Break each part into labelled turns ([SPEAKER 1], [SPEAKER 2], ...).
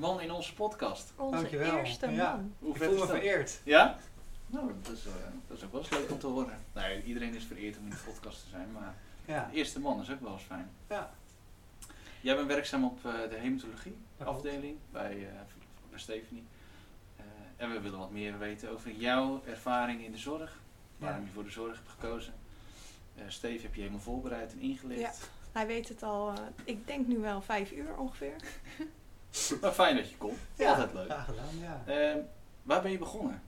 [SPEAKER 1] Man in onze podcast.
[SPEAKER 2] Onze
[SPEAKER 3] Dankjewel.
[SPEAKER 2] eerste man.
[SPEAKER 3] Ja.
[SPEAKER 1] Hoe
[SPEAKER 3] Ik voel me vereerd.
[SPEAKER 1] Ja? Nou, dat is, eh, dat is ook wel eens leuk om te horen. Nee, iedereen is vereerd om in de podcast te zijn, maar
[SPEAKER 3] Ja.
[SPEAKER 1] de eerste man is ook wel eens fijn.
[SPEAKER 3] Ja.
[SPEAKER 1] Jij bent werkzaam op eh, de hematologie afdeling bij, eh, bij Stephanie. Eh, en we willen wat meer weten over jouw ervaring in de zorg. Waarom
[SPEAKER 3] Ja.
[SPEAKER 1] je voor de zorg hebt gekozen. Eh Steve heb je helemaal voorbereid en ingelicht.
[SPEAKER 2] Ja. Hij weet het al, ik denk nu wel vijf uur ongeveer.
[SPEAKER 1] Maar fijn dat je komt. Altijd leuk.
[SPEAKER 3] Graag gedaan, ja.
[SPEAKER 1] Eh, waar ben je begonnen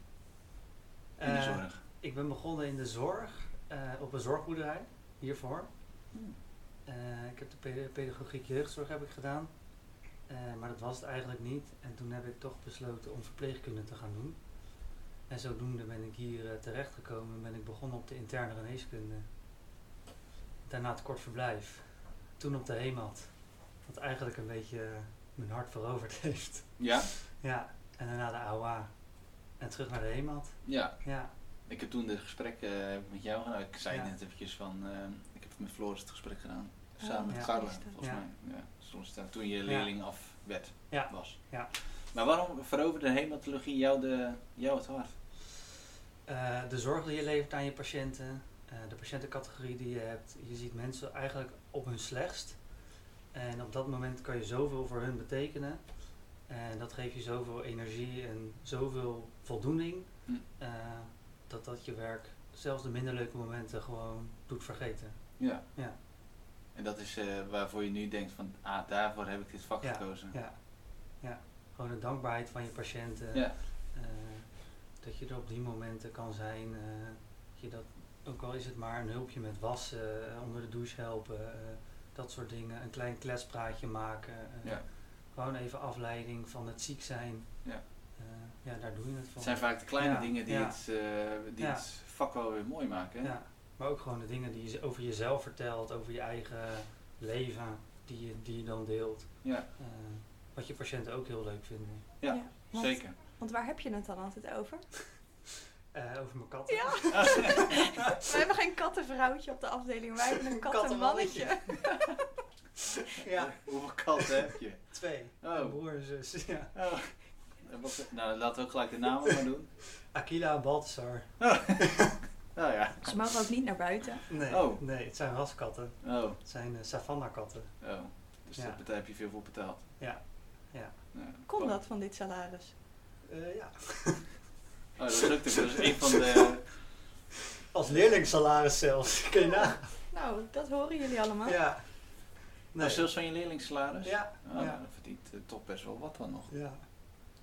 [SPEAKER 1] in de
[SPEAKER 3] Eh,
[SPEAKER 1] zorg?
[SPEAKER 3] Ik ben begonnen in de zorg, eh, op een zorgboerderij, hiervoor.
[SPEAKER 1] Hmm.
[SPEAKER 3] Eh, ik heb de peda- pedagogiek jeugdzorg heb ik gedaan. Maar dat was het eigenlijk niet. En toen heb ik toch besloten om verpleegkunde te gaan doen. En zodoende ben ik hier terechtgekomen en ben ik begonnen op de interne geneeskunde. Daarna het kort verblijf. Toen op de HEMAT. Wat eigenlijk een beetje mijn hart veroverd heeft.
[SPEAKER 1] Ja?
[SPEAKER 3] Ja, en daarna de AOA. En terug naar de HEMAT.
[SPEAKER 1] Ja.
[SPEAKER 3] Ja,
[SPEAKER 1] Ik heb toen dit gesprek eh, met jou gedaan. Ik zei
[SPEAKER 3] Ja.
[SPEAKER 1] net eventjes van, eh, ik heb met Floris het gesprek gedaan.
[SPEAKER 2] Oh,
[SPEAKER 1] Samen met
[SPEAKER 3] ja.
[SPEAKER 1] Carla, volgens
[SPEAKER 3] Ja.
[SPEAKER 1] mij. Ja. Toen je leerling af werd,
[SPEAKER 3] Ja.
[SPEAKER 1] was.
[SPEAKER 3] Ja.
[SPEAKER 1] Maar waarom veroverde hematologie jou, de, jou het hart?
[SPEAKER 3] Eh, de zorg die je levert aan je patiënten, eh, de patiëntencategorie die je hebt. Je ziet mensen eigenlijk op hun slechtst. En op dat moment kan je zoveel voor hun betekenen. En dat geeft je zoveel energie en zoveel voldoening.
[SPEAKER 1] Hm.
[SPEAKER 3] eh, dat dat je werk, zelfs de minder leuke momenten, gewoon doet vergeten.
[SPEAKER 1] Ja.
[SPEAKER 3] Ja.
[SPEAKER 1] En dat is eh, waarvoor je nu denkt van, ah, daarvoor heb ik dit vak
[SPEAKER 3] Ja,
[SPEAKER 1] gekozen.
[SPEAKER 3] Ja. ja. Gewoon de dankbaarheid van je patiënten.
[SPEAKER 1] Ja.
[SPEAKER 3] Eh, dat je er op die momenten kan zijn. dat je dat, ook al is het maar een hulpje met wassen, onder de douche helpen, dat soort dingen. Een klein kletspraatje maken. eh,
[SPEAKER 1] Ja.
[SPEAKER 3] Gewoon even afleiding van het ziek zijn.
[SPEAKER 1] Ja.
[SPEAKER 3] Eh, ja, daar doe je het voor.
[SPEAKER 1] Het zijn vaak de kleine
[SPEAKER 3] Ja,
[SPEAKER 1] dingen die,
[SPEAKER 3] ja.
[SPEAKER 1] het, eh, die
[SPEAKER 3] Ja.
[SPEAKER 1] het vak wel weer mooi maken. hè?
[SPEAKER 3] Ja, maar ook gewoon de dingen die je over jezelf vertelt, over je eigen leven, die je, die je dan deelt.
[SPEAKER 1] Ja,
[SPEAKER 3] Eh, wat je patiënten ook heel leuk vinden.
[SPEAKER 1] Ja,
[SPEAKER 2] Ja, want-
[SPEAKER 1] zeker.
[SPEAKER 2] Want waar heb je het dan altijd over?
[SPEAKER 3] Eh, over mijn katten.
[SPEAKER 2] Ja. We hebben geen kattenvrouwtje op de afdeling, wij hebben een kattenmannetje.
[SPEAKER 3] ja,
[SPEAKER 1] Hoeveel katten heb je?
[SPEAKER 3] twee.
[SPEAKER 1] Oh.
[SPEAKER 3] Een broer en zus. Ja.
[SPEAKER 1] Oh. Nou, laten we ook gelijk de namen maar doen.
[SPEAKER 3] Aquila en Balthasar.
[SPEAKER 1] Nou ja.
[SPEAKER 2] Ze mogen ook niet naar buiten.
[SPEAKER 3] Nee,
[SPEAKER 1] Oh.
[SPEAKER 3] nee, het zijn raskatten.
[SPEAKER 1] Oh,
[SPEAKER 3] Het zijn uh, savanna-katten.
[SPEAKER 1] oh. Dus
[SPEAKER 3] Ja.
[SPEAKER 1] daar heb je veel voor betaald.
[SPEAKER 3] Ja. Ja.
[SPEAKER 1] Ja.
[SPEAKER 2] Kon dat van dit salaris?
[SPEAKER 3] Eh, ja.
[SPEAKER 1] Oh, dat is ook de, dat is een van de...
[SPEAKER 3] Als leerlingssalaris zelfs. Kun je nagaan.
[SPEAKER 2] Nou, dat horen jullie allemaal.
[SPEAKER 3] Ja.
[SPEAKER 1] Nee. zelfs van je leerlingssalaris?
[SPEAKER 3] Ja.
[SPEAKER 1] Oh,
[SPEAKER 3] Ja.
[SPEAKER 1] Dan verdient uh, toch best wel wat dan nog.
[SPEAKER 3] Ja.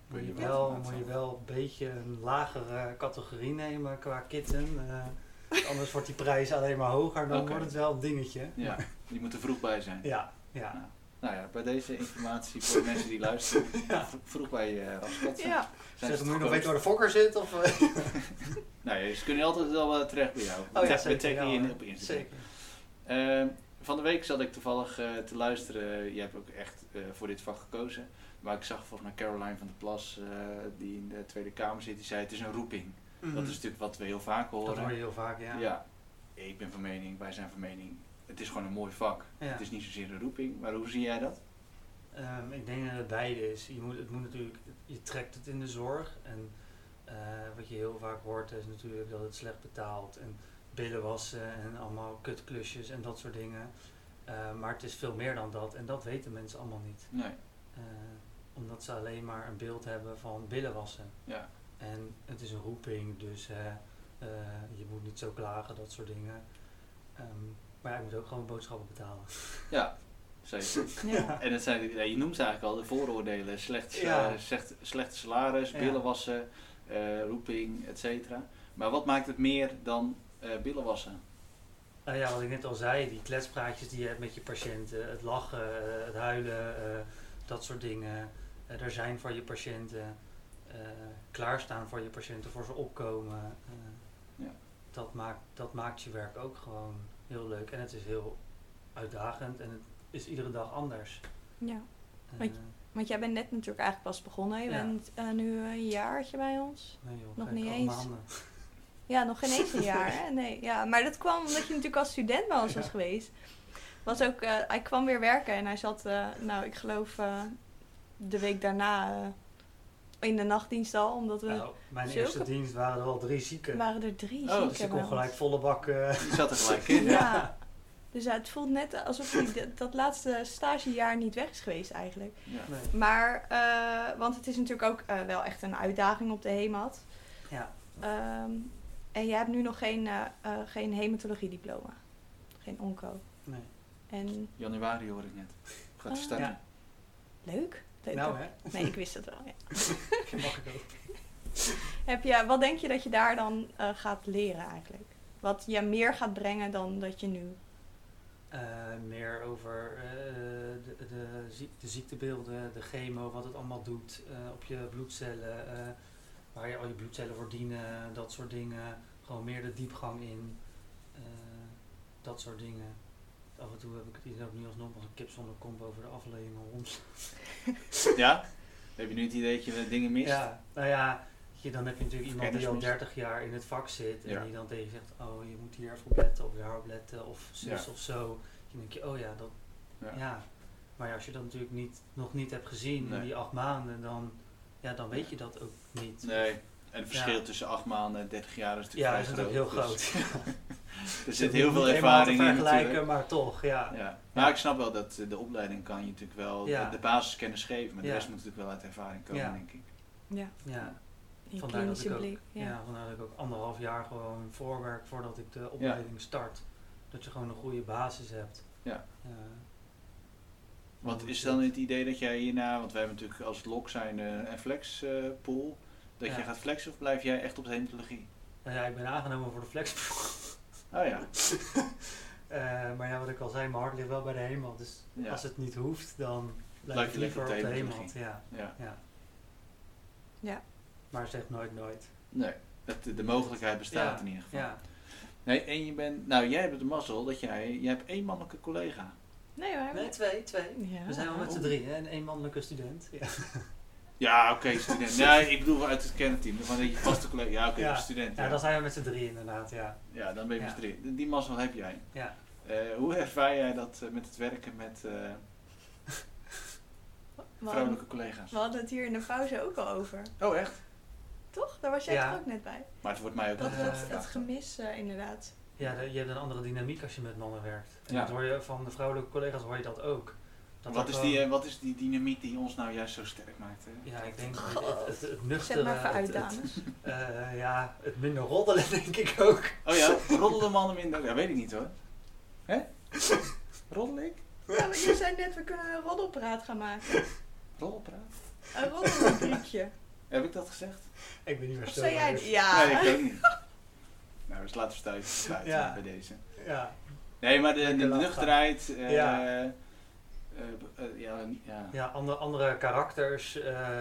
[SPEAKER 3] Moet je, wel, moet je wel een beetje een lagere categorie nemen qua kitten. eh, anders wordt die prijs alleen maar hoger. Dan wordt het wel een dingetje.
[SPEAKER 1] Ja, die moet er vroeg bij zijn.
[SPEAKER 3] Ja. Ja.
[SPEAKER 1] Nou ja, bij deze informatie voor de mensen die luisteren,
[SPEAKER 3] Ja.
[SPEAKER 1] vro- vroeg bij je uh, raskatten.
[SPEAKER 2] Ja.
[SPEAKER 1] Zijn
[SPEAKER 3] Zeg,
[SPEAKER 1] ze
[SPEAKER 3] moet je
[SPEAKER 1] te
[SPEAKER 3] nog weten waar de fokker zit? Of, eh?
[SPEAKER 1] Nou ja, ze kunnen altijd wel uh, terecht bij jou.
[SPEAKER 3] Oh ja, zeker. ja,
[SPEAKER 1] je in op Instagram.
[SPEAKER 3] Zeker.
[SPEAKER 1] Uh, van de week zat ik toevallig uh, te luisteren. Je hebt ook echt uh, voor dit vak gekozen. Maar ik zag volgens mij Caroline van der Plas, uh, die in de Tweede Kamer zit, die zei het is een roeping.
[SPEAKER 3] Mhm.
[SPEAKER 1] Dat is natuurlijk wat we heel vaak horen.
[SPEAKER 3] Dat hoor je heel vaak, ja.
[SPEAKER 1] ja. ik ben van mening, wij zijn van mening. Het is gewoon een mooi vak.
[SPEAKER 3] Ja.
[SPEAKER 1] Het is niet zozeer een roeping, maar hoe zie jij dat?
[SPEAKER 3] Um, ik denk dat het beide is. Je moet, het moet natuurlijk, je trekt het in de zorg. En uh, wat je heel vaak hoort is natuurlijk dat het slecht betaalt. En billen wassen en allemaal kutklusjes en dat soort dingen. Uh, maar het is veel meer dan dat. En dat weten mensen allemaal niet.
[SPEAKER 1] Nee.
[SPEAKER 3] Uh, omdat ze alleen maar een beeld hebben van billen wassen.
[SPEAKER 1] Ja.
[SPEAKER 3] En het is een roeping, dus uh, je moet niet zo klagen, dat soort dingen. Um, maar ja, je moet ook gewoon boodschappen betalen.
[SPEAKER 1] Ja, zeker.
[SPEAKER 3] Ja.
[SPEAKER 1] En het zijn, ja, je noemt ze eigenlijk al de vooroordelen. Slecht,
[SPEAKER 3] Ja.
[SPEAKER 1] uh, slecht, slechte salaris,
[SPEAKER 3] Ja.
[SPEAKER 1] billen wassen, uh, roeping, et cetera. Maar wat maakt het meer dan uh, billen wassen?
[SPEAKER 3] Nou ja, wat ik net al zei, die kletspraatjes die je hebt met je patiënten, het lachen, het huilen, dat soort dingen. eh, er zijn voor je patiënten, eh, klaarstaan voor je patiënten, voor ze opkomen. eh,
[SPEAKER 1] Ja.
[SPEAKER 3] dat, maakt, dat maakt je werk ook gewoon heel leuk. En het is heel uitdagend en het is iedere dag anders.
[SPEAKER 2] Ja.
[SPEAKER 3] Eh,
[SPEAKER 2] Want- Want jij bent net natuurlijk eigenlijk pas begonnen. Je
[SPEAKER 3] Ja.
[SPEAKER 2] bent eh, nu een jaartje bij ons.
[SPEAKER 3] nee, joh,
[SPEAKER 2] nog niet eens.
[SPEAKER 3] maanden.
[SPEAKER 2] Ja, nog geen eens een jaar. Hè? Nee, ja. Maar dat kwam omdat je natuurlijk als student bij ons was geweest. Was ook, eh, hij kwam weer werken en hij zat, nou ik geloof de week daarna in de nachtdienst al. Omdat we
[SPEAKER 3] Nou, mijn
[SPEAKER 2] zulke-
[SPEAKER 3] eerste dienst waren er al drie zieken.
[SPEAKER 2] waren er drie
[SPEAKER 1] Oh,
[SPEAKER 2] zieken
[SPEAKER 3] dus ik
[SPEAKER 2] bij
[SPEAKER 3] kon gelijk volle bak. eh,
[SPEAKER 1] Die zat er gelijk in.
[SPEAKER 2] Ja. Dus het voelt net alsof hij dat- dat laatste stagejaar niet weg is geweest eigenlijk.
[SPEAKER 1] Ja.
[SPEAKER 3] nee.
[SPEAKER 2] Maar, eh, want het is natuurlijk ook eh, wel echt een uitdaging op de HEMAT.
[SPEAKER 3] Ja,
[SPEAKER 2] Ehm, en jij hebt nu nog geen, eh eh geen hematologie-diploma. Geen onco.
[SPEAKER 3] nee.
[SPEAKER 2] En
[SPEAKER 1] Januari hoor ik net. Gaat
[SPEAKER 2] Ah.
[SPEAKER 1] starten?
[SPEAKER 3] Ja.
[SPEAKER 2] leuk. Leuk
[SPEAKER 3] Nou hè,
[SPEAKER 2] Nee, ik wist het wel. Ja.
[SPEAKER 3] mag ik ook.
[SPEAKER 2] Heb je, wat denk je dat je daar dan eh, gaat leren eigenlijk? Wat je meer gaat brengen dan dat je nu...
[SPEAKER 3] Eh, meer over eh, de, de, ziek- de ziektebeelden, de chemo, wat het allemaal doet op je bloedcellen, waar je al je bloedcellen voor dienen, dat soort dingen. Gewoon meer de diepgang in, dat soort dingen. Af en toe heb ik het idee dat ik nu alsnog als een kip zonder kop over de aflevering rond.
[SPEAKER 1] Ja? Heb je nu het idee dat je dingen mist?
[SPEAKER 3] Ja, nou ja, je, dan heb je natuurlijk iemand die al
[SPEAKER 1] Kennismis.
[SPEAKER 3] 30 jaar in het vak zit en
[SPEAKER 1] Ja.
[SPEAKER 3] die dan tegen je zegt, oh je moet hier even op letten of daar op letten of zus
[SPEAKER 1] Ja.
[SPEAKER 3] of zo. Dan denk je, oh ja, dat,
[SPEAKER 1] Ja.
[SPEAKER 3] ja. Maar als je dat natuurlijk niet, nog niet hebt gezien
[SPEAKER 1] Nee.
[SPEAKER 3] in die acht maanden, dan, ja, dan weet je dat ook niet.
[SPEAKER 1] Nee. En het verschil
[SPEAKER 3] Ja.
[SPEAKER 1] tussen 8 maanden en 30 jaar is
[SPEAKER 3] Ja,
[SPEAKER 1] natuurlijk
[SPEAKER 3] is heel
[SPEAKER 1] groot.
[SPEAKER 3] groot.
[SPEAKER 1] Dus er zit heel veel ervaring in
[SPEAKER 3] vergelijken,
[SPEAKER 1] natuurlijk.
[SPEAKER 3] maar toch, ja.
[SPEAKER 1] Ja. Maar ik snap wel dat eh, de opleiding kan je natuurlijk wel
[SPEAKER 3] Ja.
[SPEAKER 1] de, basiskennis geven. Maar de rest moet natuurlijk wel uit ervaring komen,
[SPEAKER 3] Ja.
[SPEAKER 1] denk ik.
[SPEAKER 2] Ja,
[SPEAKER 3] Ja,
[SPEAKER 2] in
[SPEAKER 3] vandaar dat ik ook, ja.
[SPEAKER 2] Ja.
[SPEAKER 3] vandaar dat ik ook anderhalf jaar gewoon voorwerk voordat ik de opleiding start. Dat je gewoon een goede basis hebt.
[SPEAKER 1] Ja.
[SPEAKER 3] Eh,
[SPEAKER 1] Want
[SPEAKER 3] hoe
[SPEAKER 1] is dan het idee dat jij hierna, want wij hebben natuurlijk als lok zijn eh, een flex eh, pool, dat
[SPEAKER 3] Ja.
[SPEAKER 1] je gaat flexen of blijf jij echt op de hematologie?
[SPEAKER 3] Nou ja, ik ben aangenomen voor de flex.
[SPEAKER 1] Oh ja.
[SPEAKER 3] Eh, maar ja, wat ik al zei, mijn hart ligt wel bij de HEMAT. Dus
[SPEAKER 1] Ja.
[SPEAKER 3] als het niet hoeft, dan blijf,
[SPEAKER 1] Blijf
[SPEAKER 3] ik
[SPEAKER 1] je
[SPEAKER 3] liever
[SPEAKER 1] op
[SPEAKER 3] op
[SPEAKER 1] de hematologie.
[SPEAKER 3] Ja,
[SPEAKER 1] ja.
[SPEAKER 3] ja.
[SPEAKER 2] Ja.
[SPEAKER 3] Maar zeg nooit nooit.
[SPEAKER 1] Nee, het, de mogelijkheid bestaat
[SPEAKER 3] Ja,
[SPEAKER 1] in ieder geval.
[SPEAKER 3] Ja,
[SPEAKER 1] Nee, en je bent, nou jij hebt de mazzel dat jij, je hebt één mannelijke collega.
[SPEAKER 2] Nee hoor.
[SPEAKER 3] nee, twee, twee.
[SPEAKER 2] Ja.
[SPEAKER 3] We zijn wel met z'n
[SPEAKER 1] Oh.
[SPEAKER 3] drieën en één mannelijke student. Ja.
[SPEAKER 1] Ja, oké, student. Nee, ik bedoel uit het kernteam. Van dat je vaste collega. Ja, oké,
[SPEAKER 3] Ja.
[SPEAKER 1] student.
[SPEAKER 3] ja,
[SPEAKER 1] Ja.
[SPEAKER 3] dan zijn we met z'n drieën inderdaad, ja.
[SPEAKER 1] ja, dan ben je met z'n drie. Die- mazzel heb jij.
[SPEAKER 3] ja.
[SPEAKER 1] Eh, hoe ervaar jij dat eh, met het werken met eh, vrouwelijke collega's?
[SPEAKER 2] we hadden het hier in de pauze ook al over.
[SPEAKER 1] Oh, echt?
[SPEAKER 2] Toch? Daar was jij
[SPEAKER 3] Ja.
[SPEAKER 2] toch ook net bij?
[SPEAKER 1] Maar het wordt mij ook
[SPEAKER 2] Dat,
[SPEAKER 1] altijd
[SPEAKER 2] dat, het gemis inderdaad.
[SPEAKER 3] Ja, je hebt een andere dynamiek als je met mannen werkt. En
[SPEAKER 1] Ja.
[SPEAKER 3] dat hoor je van de vrouwelijke collega's hoor je dat ook. Dat
[SPEAKER 1] Wat is, die, eh, wat is die dynamiek die ons nou juist zo sterk maakt? hè?
[SPEAKER 3] Ja, ik denk het, het, het, het nuchtere...
[SPEAKER 2] Zet maar even uit,
[SPEAKER 3] het- het-
[SPEAKER 2] dames.
[SPEAKER 3] eh, ja, het minder roddelen denk ik ook.
[SPEAKER 1] Oh ja, roddelen mannen minder? Ja, weet ik niet hoor. Hè? Roddel ik?
[SPEAKER 2] Ja, maar je zei net, we kunnen een roddelpraat gaan maken.
[SPEAKER 1] Roddelpraat?
[SPEAKER 2] Een roddelrubriekje.
[SPEAKER 1] Heb ik dat gezegd?
[SPEAKER 3] Ik ben niet meer zo.
[SPEAKER 2] zei jij... Ja.
[SPEAKER 1] Nee, ik ook niet. Nou, dus laten we stuiten sluiten
[SPEAKER 3] Ja.
[SPEAKER 1] bij deze.
[SPEAKER 3] Ja,
[SPEAKER 1] Nee, maar de, de, nuchterheid. eh,
[SPEAKER 3] Ja.
[SPEAKER 1] Eh, eh, ja, ja.
[SPEAKER 3] ja andere, andere karakters. eh,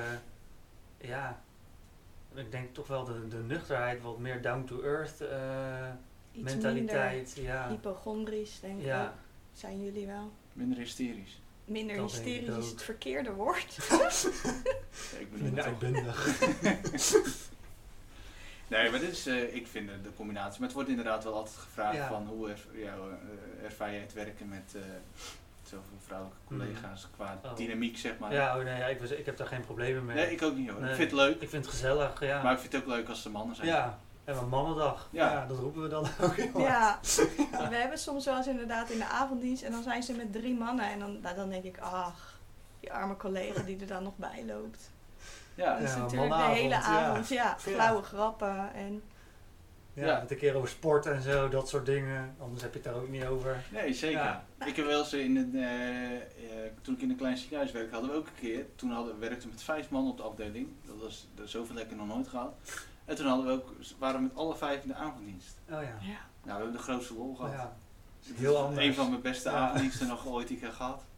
[SPEAKER 3] ja, ik denk toch wel de, de nuchterheid, wat meer down to earth eh,
[SPEAKER 2] Iets
[SPEAKER 3] mentaliteit.
[SPEAKER 2] minder
[SPEAKER 3] Ja,
[SPEAKER 2] hypochondrisch, denk ik
[SPEAKER 3] ja.
[SPEAKER 2] Zijn jullie wel.
[SPEAKER 1] Minder hysterisch.
[SPEAKER 2] Minder
[SPEAKER 3] Dat
[SPEAKER 2] hysterisch is het verkeerde woord.
[SPEAKER 1] Ja, ik
[SPEAKER 3] minder
[SPEAKER 1] toch.
[SPEAKER 3] uitbundig.
[SPEAKER 1] Nee, maar dit is, eh, ik vind de, de combinatie. Maar het wordt inderdaad wel altijd gevraagd
[SPEAKER 3] Ja.
[SPEAKER 1] van hoe er, ja, eh, ervaar jij het werken met eh, zoveel vrouwelijke
[SPEAKER 3] Mhm.
[SPEAKER 1] collega's qua
[SPEAKER 3] Oh.
[SPEAKER 1] dynamiek, zeg maar.
[SPEAKER 3] Ja, oh nee, ja, ik, was- ik heb daar geen problemen mee.
[SPEAKER 1] Nee, ik ook niet hoor.
[SPEAKER 3] Nee.
[SPEAKER 1] Ik vind het leuk,
[SPEAKER 3] Ik vind het gezellig, ja.
[SPEAKER 1] maar ik vind het ook leuk als de mannen zijn.
[SPEAKER 3] ja, en een mannendag.
[SPEAKER 1] Ja.
[SPEAKER 3] Ja. dat roepen we dan ook heel.
[SPEAKER 2] Ja, we hebben soms wel eens inderdaad in de avonddienst en dan zijn ze met drie mannen en dan, nou, dan denk ik, ach, die arme collega die er dan nog bij loopt.
[SPEAKER 1] Ja.
[SPEAKER 2] Dat is
[SPEAKER 3] Ja,
[SPEAKER 2] natuurlijk de hele avond, ja, flauwe grappen en
[SPEAKER 3] Ja,
[SPEAKER 1] Ja.
[SPEAKER 3] met een keer over sport en zo, dat soort dingen. Anders heb je het daar ook niet over.
[SPEAKER 1] Nee, zeker.
[SPEAKER 3] Ja.
[SPEAKER 1] Ik heb wel eens in het, eh, eh, toen ik in een klein ziekenhuis werkte, hadden we ook een keer, toen hadden, we werkten we met vijf man op de afdeling. Dat was dat zoveel lekker nog nooit gehad. En toen hadden we ook, waren we met alle vijf in de avonddienst.
[SPEAKER 3] Oh ja.
[SPEAKER 2] ja.
[SPEAKER 1] Nou, we hebben de grootste lol gehad.
[SPEAKER 3] ja.
[SPEAKER 1] Het is
[SPEAKER 3] Heel anders.
[SPEAKER 1] Een van mijn beste
[SPEAKER 3] Ja.
[SPEAKER 1] avonddiensten nog ooit die ik heb gehad.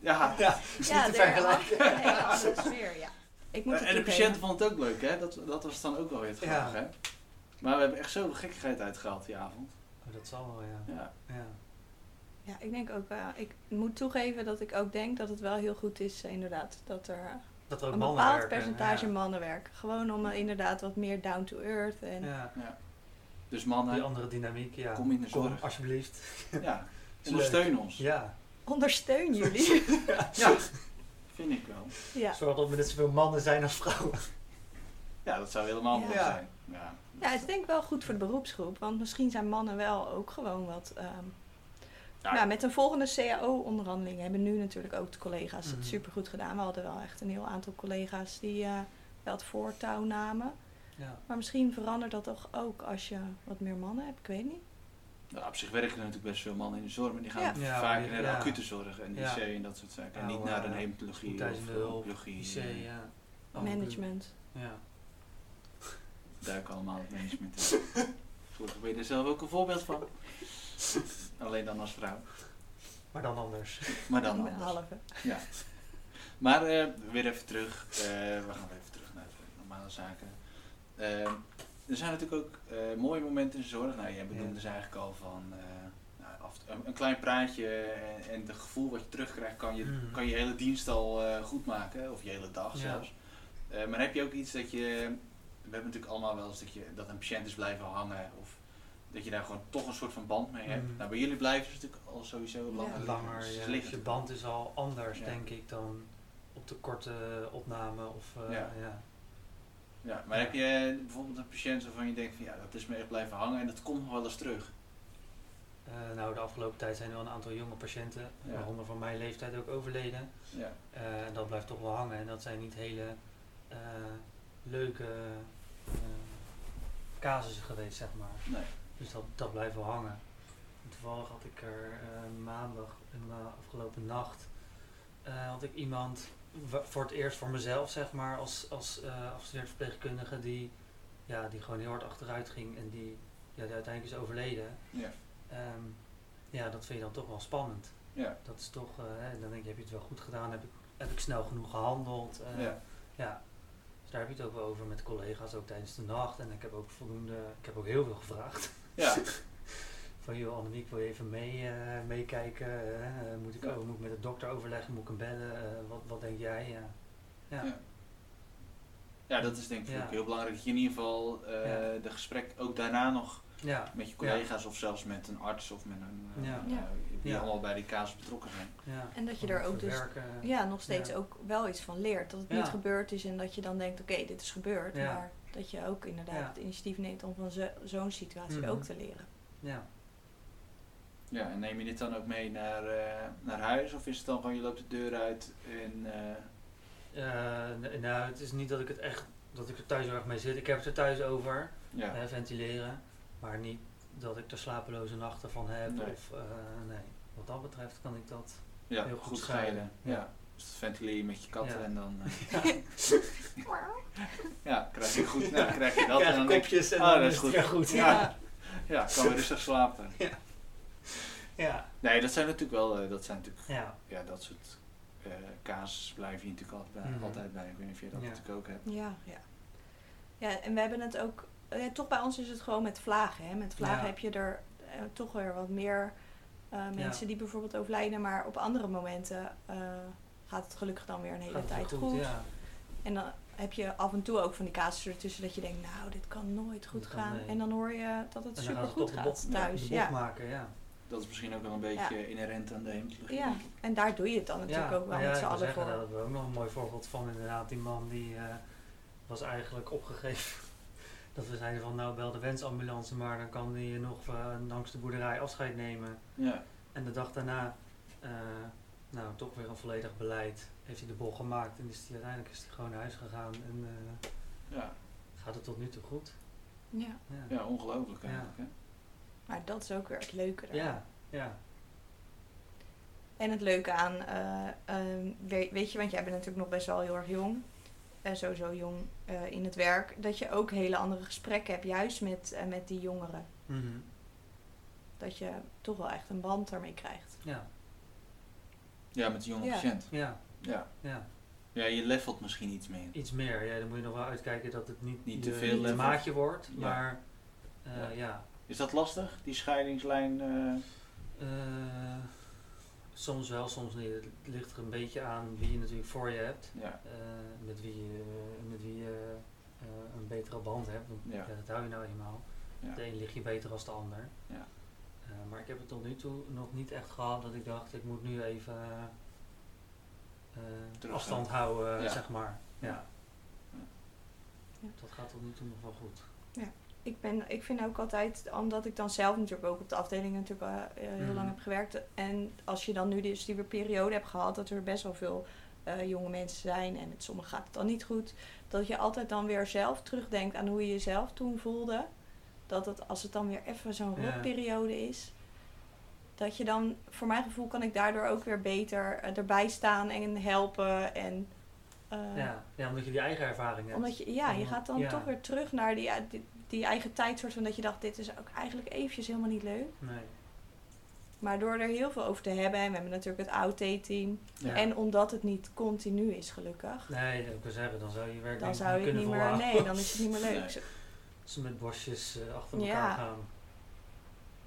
[SPEAKER 1] Ja,
[SPEAKER 3] Ja, is
[SPEAKER 2] Ja,
[SPEAKER 3] niet te
[SPEAKER 2] er
[SPEAKER 3] vergelijken.
[SPEAKER 2] een hele andere sfeer, ja. Ik moet het
[SPEAKER 1] en de patiënten vonden het ook leuk, hè? Dat, dat was dan ook wel weer het
[SPEAKER 3] Ja.
[SPEAKER 1] grappige, hè? Maar we hebben echt zoveel gekkigheid uitgehaald die avond.
[SPEAKER 3] Oh, dat zal wel, ja.
[SPEAKER 1] Ja.
[SPEAKER 3] ja.
[SPEAKER 2] Ja, ik denk ook wel. Ik moet toegeven dat ik ook denk dat het wel heel goed is, eh, inderdaad, dat er eh,
[SPEAKER 3] Dat er ook
[SPEAKER 2] een bepaald
[SPEAKER 3] werken,
[SPEAKER 2] percentage
[SPEAKER 3] ja.
[SPEAKER 2] mannen werken. Gewoon om eh, inderdaad wat meer down to earth. En
[SPEAKER 3] Ja.
[SPEAKER 1] Dus mannen,
[SPEAKER 3] Die andere dynamiek, ja.
[SPEAKER 1] Kom in de zorg.
[SPEAKER 3] alsjeblieft.
[SPEAKER 1] ja, ondersteun ons.
[SPEAKER 3] Ja.
[SPEAKER 2] ondersteun jullie.
[SPEAKER 1] Ja, vind ik wel.
[SPEAKER 2] ja.
[SPEAKER 3] Zorg dat er net zoveel mannen zijn als vrouwen.
[SPEAKER 1] Ja, dat zou helemaal
[SPEAKER 2] Ja.
[SPEAKER 1] mooi zijn. Ja.
[SPEAKER 2] ja, het is denk ik wel goed voor de beroepsgroep. Want misschien zijn mannen wel ook gewoon wat... ehm,
[SPEAKER 1] Ja,
[SPEAKER 2] nou, met de volgende CAO-onderhandeling hebben nu natuurlijk ook de collega's het supergoed gedaan. We hadden wel echt een heel aantal collega's die eh, wel het voortouw namen.
[SPEAKER 3] Ja.
[SPEAKER 2] Maar misschien verandert dat toch ook als je wat meer mannen hebt, ik weet niet.
[SPEAKER 1] Nou, op zich werken er natuurlijk best veel mannen in de zorg, maar die gaan
[SPEAKER 2] Ja.
[SPEAKER 1] Vaak naar de
[SPEAKER 3] ja.
[SPEAKER 1] acute zorg en
[SPEAKER 3] Ja.
[SPEAKER 1] IC en dat soort zaken. En
[SPEAKER 3] Nou,
[SPEAKER 1] niet naar
[SPEAKER 3] eh,
[SPEAKER 1] een hematologie of oncologie.
[SPEAKER 3] IC,
[SPEAKER 1] eh,
[SPEAKER 3] ja.
[SPEAKER 2] Management.
[SPEAKER 3] Ja.
[SPEAKER 1] Duik allemaal het management in. Gelukkig ben je er zelf ook een voorbeeld van. Alleen dan als vrouw.
[SPEAKER 3] Maar dan anders.
[SPEAKER 1] Maar dan anders.
[SPEAKER 2] halve.
[SPEAKER 1] Ja. Maar eh, weer even terug. Eh, we gaan weer even terug naar de normale zaken. Eh, er zijn natuurlijk ook eh, mooie momenten in de zorg. Nou, jij benoemde
[SPEAKER 3] Ja.
[SPEAKER 1] ze eigenlijk al van eh, nou, af, een, een klein praatje en, en het gevoel wat je terugkrijgt kan je,
[SPEAKER 3] Mhm.
[SPEAKER 1] kan je hele dienst al eh, goed maken. Of je hele dag
[SPEAKER 3] Ja.
[SPEAKER 1] zelfs. Eh, maar heb je ook iets dat je... We hebben natuurlijk allemaal wel eens dat, je, dat een patiënt is blijven hangen. Of dat je daar gewoon toch een soort van band mee hebt.
[SPEAKER 3] Mhm.
[SPEAKER 1] Nou, bij jullie blijven ze natuurlijk al sowieso langer.
[SPEAKER 3] Langer,
[SPEAKER 1] Dus
[SPEAKER 3] Dus je band is al anders,
[SPEAKER 1] Ja.
[SPEAKER 3] denk ik, dan op de korte opname. Of, eh,
[SPEAKER 1] Ja.
[SPEAKER 3] Ja.
[SPEAKER 1] Maar heb je bijvoorbeeld een patiënt waarvan je denkt van ja, dat is me echt blijven hangen en dat komt nog wel eens terug?
[SPEAKER 3] Eh, nou, de afgelopen tijd zijn er wel een aantal jonge patiënten,
[SPEAKER 1] Ja.
[SPEAKER 3] waaronder van mijn leeftijd ook overleden.
[SPEAKER 1] Ja.
[SPEAKER 3] Eh, en dat blijft toch wel hangen. En dat zijn niet hele eh, leuke casussen geweest, zeg maar.
[SPEAKER 1] Nee.
[SPEAKER 3] Dus dat, dat blijft wel hangen. En toevallig had ik er maandag, in de afgelopen nacht, had ik iemand voor het eerst voor mezelf, zeg maar, als, als eh afgestudeerd verpleegkundige, die, ja, die gewoon heel hard achteruit ging en die, ja, die uiteindelijk is overleden.
[SPEAKER 1] Ja.
[SPEAKER 3] Ehm, ja, dat vind je dan toch wel spannend.
[SPEAKER 1] Ja.
[SPEAKER 3] Dat is toch, eh, hè, dan denk je, heb je het wel goed gedaan? Heb ik, heb ik snel genoeg gehandeld? Eh,
[SPEAKER 1] Ja.
[SPEAKER 3] ja. Dus daar heb je het ook wel over met collega's, ook tijdens de nacht. En ik heb ook voldoende, ik heb ook heel veel gevraagd.
[SPEAKER 1] Ja.
[SPEAKER 3] Van joh, Annemiek, wil je even mee, eh, meekijken? Eh, eh, moet, ik,
[SPEAKER 1] Ja.
[SPEAKER 3] oh, moet ik met de dokter overleggen? Moet ik hem bellen? Eh, wat, wat denk jij? Ja. Ja.
[SPEAKER 1] Ja. ja, dat is denk ik
[SPEAKER 3] Ja.
[SPEAKER 1] ook heel belangrijk dat je in ieder geval eh,
[SPEAKER 3] Ja.
[SPEAKER 1] de gesprek ook daarna nog
[SPEAKER 3] Ja.
[SPEAKER 1] met je collega's of zelfs met een arts of met een, eh,
[SPEAKER 3] Ja.
[SPEAKER 1] eh, die
[SPEAKER 3] Ja.
[SPEAKER 1] allemaal bij die casus betrokken zijn.
[SPEAKER 3] ja.
[SPEAKER 2] En dat je er ook dus ja, nog steeds
[SPEAKER 3] Ja.
[SPEAKER 2] ook wel iets van leert. Dat het
[SPEAKER 3] Ja.
[SPEAKER 2] niet gebeurd is en dat je dan denkt, oké, dit is gebeurd.
[SPEAKER 3] Ja.
[SPEAKER 2] Maar dat je ook inderdaad
[SPEAKER 3] Ja.
[SPEAKER 2] het initiatief neemt om van zo- zo'n situatie
[SPEAKER 3] Mhm.
[SPEAKER 2] ook te leren.
[SPEAKER 3] Ja.
[SPEAKER 1] Ja, en neem je dit dan ook mee naar, eh, naar huis of is het dan gewoon je loopt de deur uit en eh,
[SPEAKER 3] Eh, nou, het is niet dat ik het echt, dat ik er thuis heel erg mee zit. Ik heb het er thuis over,
[SPEAKER 1] ja.
[SPEAKER 3] hè, ventileren. Maar niet dat ik er slapeloze nachten van heb.
[SPEAKER 1] Nee.
[SPEAKER 3] Of, nee. Wat dat betreft kan ik dat.
[SPEAKER 1] ja,
[SPEAKER 3] heel
[SPEAKER 1] goed,
[SPEAKER 3] goed
[SPEAKER 1] scheiden.
[SPEAKER 3] scheiden.
[SPEAKER 1] Ja.
[SPEAKER 3] Ja.
[SPEAKER 1] Dus ventileer je met je katten
[SPEAKER 3] Ja.
[SPEAKER 1] en dan ja, krijg je goed, nou, krijg je dat
[SPEAKER 3] Krijg
[SPEAKER 1] en dan
[SPEAKER 3] kopjes en
[SPEAKER 1] oh,
[SPEAKER 3] dan
[SPEAKER 1] dat
[SPEAKER 3] is
[SPEAKER 1] goed.
[SPEAKER 3] goed.
[SPEAKER 1] Ja. ja, kan weer rustig slapen.
[SPEAKER 3] Ja.
[SPEAKER 1] Nee, dat zijn natuurlijk wel, eh, dat zijn natuurlijk,
[SPEAKER 3] Ja.
[SPEAKER 1] ja, dat soort eh casus blijf je natuurlijk altijd bij,
[SPEAKER 3] Mhm.
[SPEAKER 1] altijd bij. Ik weet niet of je dat
[SPEAKER 3] Ja.
[SPEAKER 1] natuurlijk ook hebt.
[SPEAKER 2] Ja, ja. Ja, en we hebben het ook, eh, toch bij ons is het gewoon met vlagen. Hè. Met vlagen
[SPEAKER 3] Ja.
[SPEAKER 2] heb je er toch weer wat meer eh, mensen die bijvoorbeeld overlijden. Maar op andere momenten eh, gaat het gelukkig dan weer een hele tijd goed.
[SPEAKER 3] Ja.
[SPEAKER 2] En dan heb je af en toe ook van die casussen ertussen dat je denkt, nou, dit kan nooit goed
[SPEAKER 3] Dat
[SPEAKER 2] gaan.
[SPEAKER 3] nee.
[SPEAKER 2] En dan hoor je dat het super goed gaat thuis.
[SPEAKER 3] de bocht
[SPEAKER 2] Ja.
[SPEAKER 3] maken, ja.
[SPEAKER 1] Dat is misschien ook wel een beetje inherent aan de hematologie.
[SPEAKER 2] ja, en daar doe je het dan natuurlijk
[SPEAKER 3] ja,
[SPEAKER 2] ook wel
[SPEAKER 3] ja,
[SPEAKER 2] met z'n allen
[SPEAKER 3] zeggen,
[SPEAKER 2] voor.
[SPEAKER 3] Daar hebben we ook nog een mooi voorbeeld van. Inderdaad, die man die eh, was eigenlijk opgegeven. Dat we zeiden van nou bel de wensambulance, maar dan kan hij nog eh, langs de boerderij afscheid nemen.
[SPEAKER 1] Ja,
[SPEAKER 3] En de dag daarna, eh, nou toch weer een volledig beleid, heeft hij de bol gemaakt en is hij uiteindelijk is hij gewoon naar huis gegaan en eh,
[SPEAKER 1] ja,
[SPEAKER 3] gaat het tot nu toe goed.
[SPEAKER 2] Ja,
[SPEAKER 3] Ja,
[SPEAKER 1] ja ongelooflijk
[SPEAKER 3] Ja.
[SPEAKER 1] eigenlijk. Hè?
[SPEAKER 2] Maar dat is ook weer het leuke eraan.
[SPEAKER 3] ja. ja.
[SPEAKER 2] En het leuke aan, eh, ehm, weet, weet je, want jij bent natuurlijk nog best wel heel erg jong. En sowieso jong eh, in het werk. Dat je ook hele andere gesprekken hebt, juist met, met die jongeren.
[SPEAKER 3] Mhm.
[SPEAKER 2] Dat je toch wel echt een band daarmee krijgt.
[SPEAKER 3] ja.
[SPEAKER 1] Ja, met de jonge
[SPEAKER 2] Ja.
[SPEAKER 1] patiënt.
[SPEAKER 3] Ja,
[SPEAKER 1] Ja.
[SPEAKER 3] ja.
[SPEAKER 1] ja, je levelt misschien iets meer.
[SPEAKER 3] Iets meer. Ja, dan moet je nog wel uitkijken dat het niet,
[SPEAKER 1] Niet te veel
[SPEAKER 3] niet
[SPEAKER 1] level.
[SPEAKER 3] maatje wordt.
[SPEAKER 1] Ja.
[SPEAKER 3] Maar eh,
[SPEAKER 1] Ja.
[SPEAKER 3] ja,
[SPEAKER 1] Is dat lastig, die scheidingslijn? eh?
[SPEAKER 3] Eh, soms wel, soms niet. Het ligt er een beetje aan wie je natuurlijk voor je hebt.
[SPEAKER 1] ja.
[SPEAKER 3] eh, met wie je, met wie je een betere band hebt. Want
[SPEAKER 1] Ja.
[SPEAKER 3] ja. dat hou je nou eenmaal.
[SPEAKER 1] Ja.
[SPEAKER 3] De een ligt je beter dan de ander.
[SPEAKER 1] Ja.
[SPEAKER 3] Maar ik heb het tot nu toe nog niet echt gehad dat ik dacht, ik moet nu even afstand houden, zeg maar. Ja.
[SPEAKER 1] Ja.
[SPEAKER 2] Ja.
[SPEAKER 3] Dat gaat tot nu toe nog wel goed.
[SPEAKER 2] Ik, ben, ik vind ook altijd, omdat ik dan zelf natuurlijk ook op de afdeling natuurlijk eh, eh, heel
[SPEAKER 3] Mhm.
[SPEAKER 2] lang heb gewerkt. En als je dan nu dus die periode hebt gehad, dat er best wel veel eh, jonge mensen zijn en met sommigen gaat het dan niet goed. Dat je altijd dan weer zelf terugdenkt aan hoe je jezelf toen voelde. Dat het, als het dan weer even zo'n
[SPEAKER 3] Ja.
[SPEAKER 2] rotperiode is. Dat je dan, voor mijn gevoel kan ik daardoor ook weer beter erbij staan en helpen. En,
[SPEAKER 3] ja. ja, omdat je die eigen ervaring hebt.
[SPEAKER 2] omdat je, ja, je gaat dan
[SPEAKER 3] ja.
[SPEAKER 2] toch weer terug naar die, die, die eigen tijd, soort van dat je dacht, dit is ook eigenlijk eventjes helemaal niet leuk.
[SPEAKER 3] Nee.
[SPEAKER 2] Maar door er heel veel over te hebben, en we hebben natuurlijk het AOT-team,
[SPEAKER 3] Ja.
[SPEAKER 2] en omdat het niet continu is gelukkig,
[SPEAKER 3] Nee, dat wil zeggen, dan zou je werk
[SPEAKER 2] dan zou je het
[SPEAKER 3] kunnen
[SPEAKER 2] niet meer, nee, dan is het niet meer leuk.
[SPEAKER 1] Nee.
[SPEAKER 3] Ze met bosjes eh, achter
[SPEAKER 2] Ja.
[SPEAKER 3] elkaar gaan.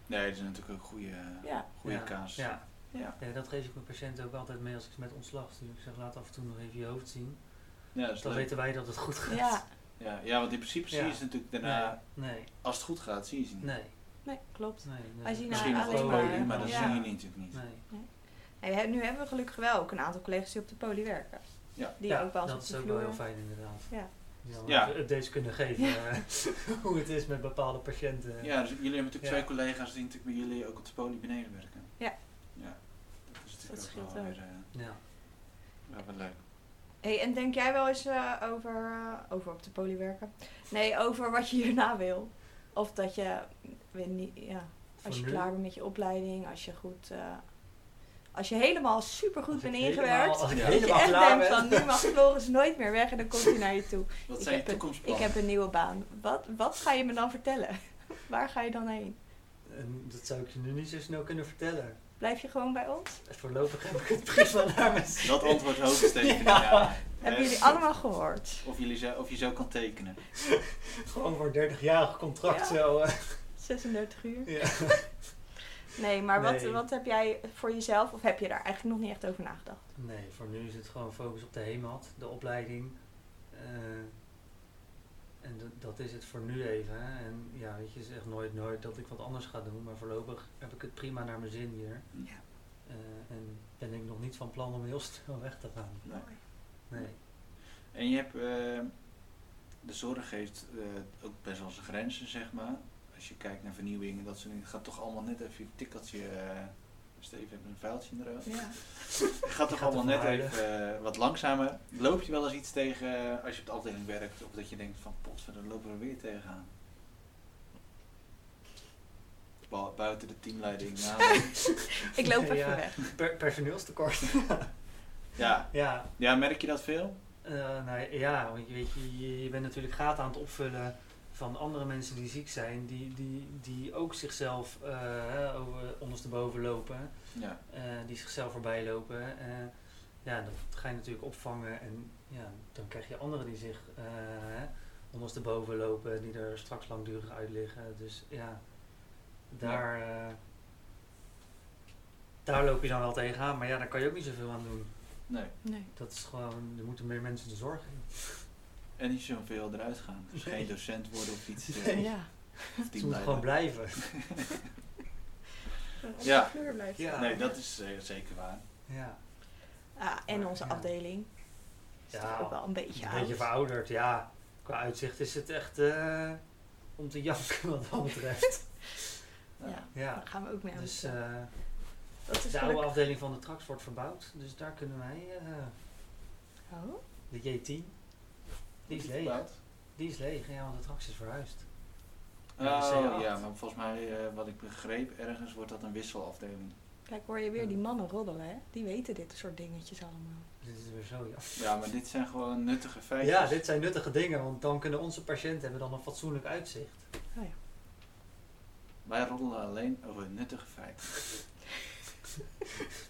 [SPEAKER 1] Nee, dat is natuurlijk ook goede,
[SPEAKER 2] Ja.
[SPEAKER 1] goede
[SPEAKER 3] ja.
[SPEAKER 1] kaas.
[SPEAKER 3] Ja.
[SPEAKER 1] Ja.
[SPEAKER 3] Ja, dat geef ik mijn patiënten ook altijd mee als ik ze met ontslag stuur. Ik zeg, laat af en toe nog even je hoofd zien.
[SPEAKER 1] Ja, dat is
[SPEAKER 3] Dan
[SPEAKER 1] leuk.
[SPEAKER 3] weten wij dat het goed gaat.
[SPEAKER 2] Ja,
[SPEAKER 1] Ja, want in principe zie je ze natuurlijk daarna,
[SPEAKER 3] Nee,
[SPEAKER 1] als het goed gaat, zie je ze niet.
[SPEAKER 3] nee,
[SPEAKER 2] nee, klopt.
[SPEAKER 3] nee. nee.
[SPEAKER 2] Wij zien
[SPEAKER 1] Misschien nog
[SPEAKER 2] alleen
[SPEAKER 1] op het podium, maar dat
[SPEAKER 2] ja.
[SPEAKER 1] zie je niet, natuurlijk niet.
[SPEAKER 3] Nee.
[SPEAKER 2] Nu hebben we gelukkig wel ook een aantal collega's die op de poli werken.
[SPEAKER 1] Ja.
[SPEAKER 2] Die
[SPEAKER 3] Ja,
[SPEAKER 2] ook ons
[SPEAKER 3] dat
[SPEAKER 2] op
[SPEAKER 3] is
[SPEAKER 2] de
[SPEAKER 3] ook wel
[SPEAKER 2] vloer.
[SPEAKER 3] heel fijn inderdaad.
[SPEAKER 2] Ja.
[SPEAKER 1] Ja.
[SPEAKER 3] updates kunnen geven eh, hoe het is met bepaalde patiënten.
[SPEAKER 1] Ja, dus jullie hebben natuurlijk
[SPEAKER 3] Ja.
[SPEAKER 1] twee collega's die natuurlijk bij jullie ook op de poli beneden werken.
[SPEAKER 2] Ja.
[SPEAKER 1] Ja, dat is natuurlijk
[SPEAKER 2] Dat
[SPEAKER 1] ook
[SPEAKER 2] scheelt
[SPEAKER 1] wel weer, eh,
[SPEAKER 3] Ja.
[SPEAKER 1] wel weer leuk.
[SPEAKER 2] Hey, en denk jij wel eens eh, over, eh, over op de poli werken? Nee, over wat je hierna wil. Of dat je, weet niet, ja, als je
[SPEAKER 3] nu-
[SPEAKER 2] klaar bent met je opleiding, als je goed, eh, als je helemaal supergoed
[SPEAKER 3] als ik
[SPEAKER 2] bent ingewerkt.
[SPEAKER 3] Als
[SPEAKER 2] je
[SPEAKER 3] helemaal
[SPEAKER 2] echt
[SPEAKER 3] klaar
[SPEAKER 2] denkt
[SPEAKER 3] ben.
[SPEAKER 2] van, nu mag Floris nooit meer weg en dan komt hij naar je toe.
[SPEAKER 1] Wat
[SPEAKER 2] Ik
[SPEAKER 1] zijn je
[SPEAKER 2] heb een-? Ik heb een nieuwe baan. Wat, wat ga je me dan vertellen? Waar ga je dan heen?
[SPEAKER 3] En dat zou ik je nu niet zo snel kunnen vertellen.
[SPEAKER 2] Blijf je gewoon bij ons?
[SPEAKER 3] Voorlopig heb ik het prima naar mijn zin.
[SPEAKER 1] Dat antwoord hoofdsteken.
[SPEAKER 3] Ja.
[SPEAKER 1] ja.
[SPEAKER 2] Hebben
[SPEAKER 1] Eh,
[SPEAKER 2] jullie allemaal gehoord?
[SPEAKER 1] Of, jullie zo, of je zo kan tekenen.
[SPEAKER 3] Gewoon voor een 30-jarig contract
[SPEAKER 2] Ja.
[SPEAKER 3] zo. eh.
[SPEAKER 2] 36 uur?
[SPEAKER 3] ja.
[SPEAKER 2] Nee, maar Wat,
[SPEAKER 3] Nee.
[SPEAKER 2] wat heb jij voor jezelf, of heb je daar eigenlijk nog niet echt over nagedacht?
[SPEAKER 3] Nee, voor nu is het gewoon focus op de HEMAT, de opleiding. Eh, en dat- dat is het voor nu even. Hè. En ja, weet je, zeg nooit nooit dat ik wat anders ga doen. Maar voorlopig heb ik het prima naar mijn zin hier.
[SPEAKER 2] Ja.
[SPEAKER 3] Eh, en ben ik nog niet van plan om heel snel weg te gaan.
[SPEAKER 1] Nee.
[SPEAKER 3] Nee.
[SPEAKER 1] En je hebt, eh, de zorg heeft eh, ook best wel zijn grenzen, zeg maar. Als je kijkt naar vernieuwingen, dat soort dingen. Het gaat toch allemaal net even je tikkeltje. Steven heeft een vuiltje in de rook.
[SPEAKER 2] Ja.
[SPEAKER 1] Het gaat toch allemaal net even eh, wat langzamer. Loop je wel eens iets tegen eh, als je op de afdeling werkt? Of dat je denkt van, potver, dan lopen we weer tegenaan. Bu- Buiten de teamleiding. Nou,
[SPEAKER 2] Ik loop even
[SPEAKER 3] Ja.
[SPEAKER 2] weg.
[SPEAKER 3] Per personeelstekort.
[SPEAKER 1] ja.
[SPEAKER 3] ja,
[SPEAKER 1] ja, merk je dat veel?
[SPEAKER 3] Eh, nou ja, want je, weet je, je, je bent natuurlijk gaten aan het opvullen van andere mensen die ziek zijn, die, die, die ook zichzelf eh, hè, over, ondersteboven lopen,
[SPEAKER 1] Ja.
[SPEAKER 3] eh, die zichzelf voorbij lopen. eh, ja, dat ga je natuurlijk opvangen en ja, dan krijg je anderen die zich eh, hè, ondersteboven lopen, die er straks langdurig uit liggen. Dus ja, daar, daar loop je dan wel tegenaan, maar ja, daar kan je ook niet zoveel aan doen.
[SPEAKER 1] Nee.
[SPEAKER 2] Nee.
[SPEAKER 3] Dat is gewoon, er moeten meer mensen de zorg in.
[SPEAKER 1] En niet zoveel eruit gaan. Dus
[SPEAKER 3] Nee.
[SPEAKER 1] geen docent worden of iets. eh,
[SPEAKER 3] Nee.
[SPEAKER 2] Ja.
[SPEAKER 1] of
[SPEAKER 3] Ze moeten gewoon blijven.
[SPEAKER 2] Op
[SPEAKER 1] Ja.
[SPEAKER 2] de vloer blijven
[SPEAKER 3] Ja.
[SPEAKER 2] staan.
[SPEAKER 1] Nee, dat is eh, zeker waar.
[SPEAKER 3] Ja.
[SPEAKER 2] Ah, en onze
[SPEAKER 3] Ja.
[SPEAKER 2] afdeling. Is
[SPEAKER 3] Ja,
[SPEAKER 2] toch ook wel een beetje
[SPEAKER 3] Een
[SPEAKER 2] oud.
[SPEAKER 3] beetje verouderd, ja. Qua uitzicht is het echt eh, om te janken wat dat betreft.
[SPEAKER 2] Ja,
[SPEAKER 3] Ja.
[SPEAKER 2] daar gaan we ook mee aan.
[SPEAKER 3] Dus
[SPEAKER 2] de slag.
[SPEAKER 3] eh,
[SPEAKER 2] dat is
[SPEAKER 3] de oude afdeling van de Trax wordt verbouwd. Dus daar kunnen wij, eh,
[SPEAKER 2] Oh,
[SPEAKER 3] de J10, die is leeg. Die is leeg, ja, want de Trax is verhuisd.
[SPEAKER 1] Oh
[SPEAKER 3] Ja, de C8.
[SPEAKER 1] ja, maar volgens mij, eh, wat ik begreep, ergens wordt dat een wisselafdeling.
[SPEAKER 2] kijk hoor je weer die mannen roddelen, hè? Die weten dit soort dingetjes allemaal.
[SPEAKER 3] Dit is weer zo, ja.
[SPEAKER 1] Ja, maar dit zijn gewoon nuttige feitjes.
[SPEAKER 3] Ja, dit zijn nuttige dingen, want dan kunnen onze patiënten hebben dan een fatsoenlijk uitzicht.
[SPEAKER 2] Oh ja.
[SPEAKER 1] Wij roddelen alleen over nuttige feiten.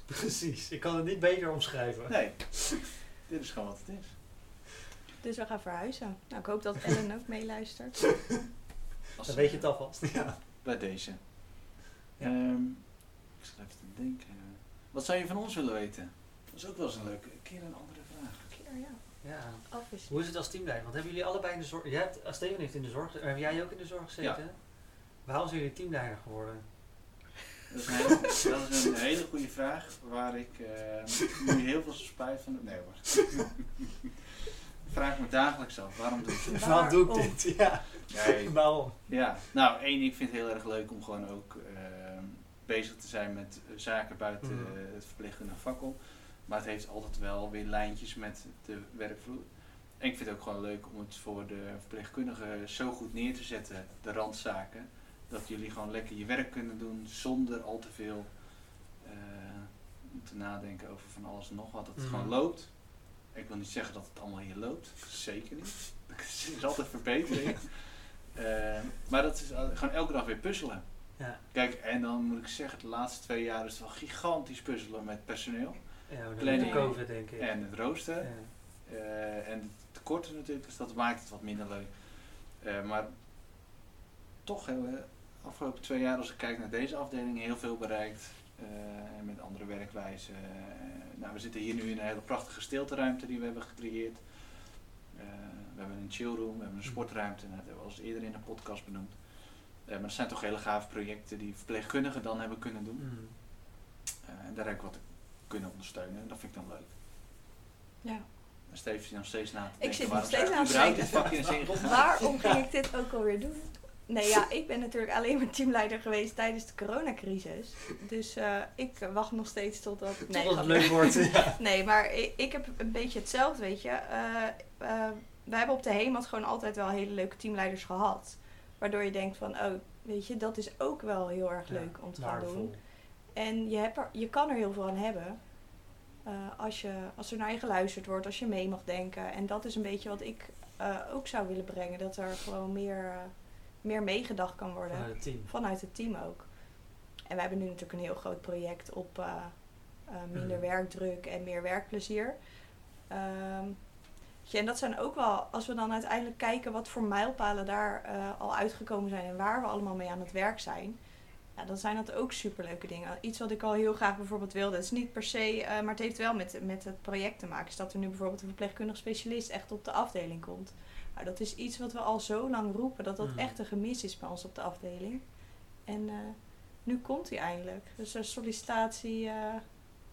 [SPEAKER 3] Precies, ik kan het niet beter omschrijven.
[SPEAKER 1] Nee, dit is gewoon wat het is.
[SPEAKER 2] Dus we gaan verhuizen. Nou, ik hoop dat Ellen ook meeluistert.
[SPEAKER 3] Dan weet je het alvast. Ja.
[SPEAKER 1] Bij deze.
[SPEAKER 3] Ja.
[SPEAKER 1] Ehm, ik zit even te denken. Wat zou je van ons willen weten? Dat is ook wel eens een leuke een keer een andere vraag.
[SPEAKER 2] Keer, ja.
[SPEAKER 3] ja. Hoe is het als teamleider? Want hebben jullie allebei in de zorg... Jij hebt, als Steven heeft in de zorg... Heb jij ook in de zorg gezeten? Waarom zijn jullie teamleider geworden?
[SPEAKER 1] Dat is een hele, dat is een hele goede vraag waar ik eh, nu heel veel spijt van heb. Nee hoor. Vraag me dagelijks af, waarom doe ik dit?
[SPEAKER 3] Waarom doe ik dit? Ja.
[SPEAKER 1] Nee,
[SPEAKER 3] Waarom?
[SPEAKER 1] Ja, nou één, ik vind het heel erg leuk om gewoon ook ehm, bezig te zijn met eh, zaken buiten eh, het verpleegkundige vak om. Maar het heeft altijd wel weer lijntjes met de werkvloer. En ik vind het ook gewoon leuk om het voor de verpleegkundigen zo goed neer te zetten, de randzaken, dat jullie gewoon lekker je werk kunnen doen zonder al te veel eh, te nadenken over van alles en nog wat. Dat het
[SPEAKER 3] Mhm.
[SPEAKER 1] gewoon loopt. Ik wil niet zeggen dat het allemaal hier loopt, zeker niet. Er is altijd verbetering. Eh, maar dat is al- gewoon elke dag weer puzzelen.
[SPEAKER 3] Ja.
[SPEAKER 1] Kijk, en dan moet ik zeggen, de laatste twee jaar is het wel gigantisch puzzelen met personeel.
[SPEAKER 3] Ja, de COVID denk ik.
[SPEAKER 1] En het rooster.
[SPEAKER 3] Ja.
[SPEAKER 1] Eh, en de tekorten natuurlijk, dus dat maakt het wat minder leuk. Eh, maar toch hebben we de afgelopen twee jaar, als ik kijk naar deze afdeling, heel veel bereikt. Eh, en met andere werkwijzen. Eh, nou, we zitten hier nu in een hele prachtige stilteruimte die we hebben gecreëerd. Eh, we hebben een chillroom, we hebben een sportruimte, nou, dat hebben we al eens eerder in de podcast benoemd. Eh, maar dat zijn toch hele gave projecten die verpleegkundigen dan hebben kunnen doen.
[SPEAKER 3] Mm.
[SPEAKER 1] Eh, en daar heb ik wat kunnen ondersteunen en dat vind ik dan leuk.
[SPEAKER 2] Ja.
[SPEAKER 1] En Steve zit nog steeds na te
[SPEAKER 2] Ik
[SPEAKER 1] denken,
[SPEAKER 2] zit nog steeds aan te denken. Waarom ging ik dit ook alweer doen? Nee, ja, ik ben natuurlijk alleen maar teamleider geweest tijdens de coronacrisis. Dus eh, ik wacht nog steeds totdat...
[SPEAKER 3] Tot
[SPEAKER 2] Nee,
[SPEAKER 3] het leuk wordt. ja.
[SPEAKER 2] Nee, maar ik, ik heb een beetje hetzelfde, weet je. Eh, we hebben op de HEMAT gewoon altijd wel hele leuke teamleiders gehad. Waardoor je denkt van, oh, weet je, dat is ook wel heel erg leuk om te gaan
[SPEAKER 3] Waardevol.
[SPEAKER 2] doen. En je, hebt er, je kan er heel veel aan hebben. als, je, als er naar je geluisterd wordt, als je mee mag denken. En dat is een beetje wat ik ook zou willen brengen. Dat er gewoon meer, meer meegedacht kan worden.
[SPEAKER 3] Vanuit het team.
[SPEAKER 2] Vanuit het team ook. En we hebben nu natuurlijk een heel groot project op eh, eh, minder
[SPEAKER 3] Mhm.
[SPEAKER 2] werkdruk en meer werkplezier. Ehm, en dat zijn ook wel, als we dan uiteindelijk kijken wat voor mijlpalen daar eh, al uitgekomen zijn en waar we allemaal mee aan het werk zijn. Ja, dan zijn dat ook superleuke dingen. Iets wat ik al heel graag bijvoorbeeld wilde. Het is niet per se, maar het heeft wel met, met het project te maken. Is dat er nu bijvoorbeeld een verpleegkundig specialist echt op de afdeling komt. Nou, dat is iets wat we al zo lang roepen. Dat dat
[SPEAKER 3] Mhm.
[SPEAKER 2] echt een gemis is bij ons op de afdeling. En eh, nu komt hij eindelijk. Dus er is sollicitatie, eh,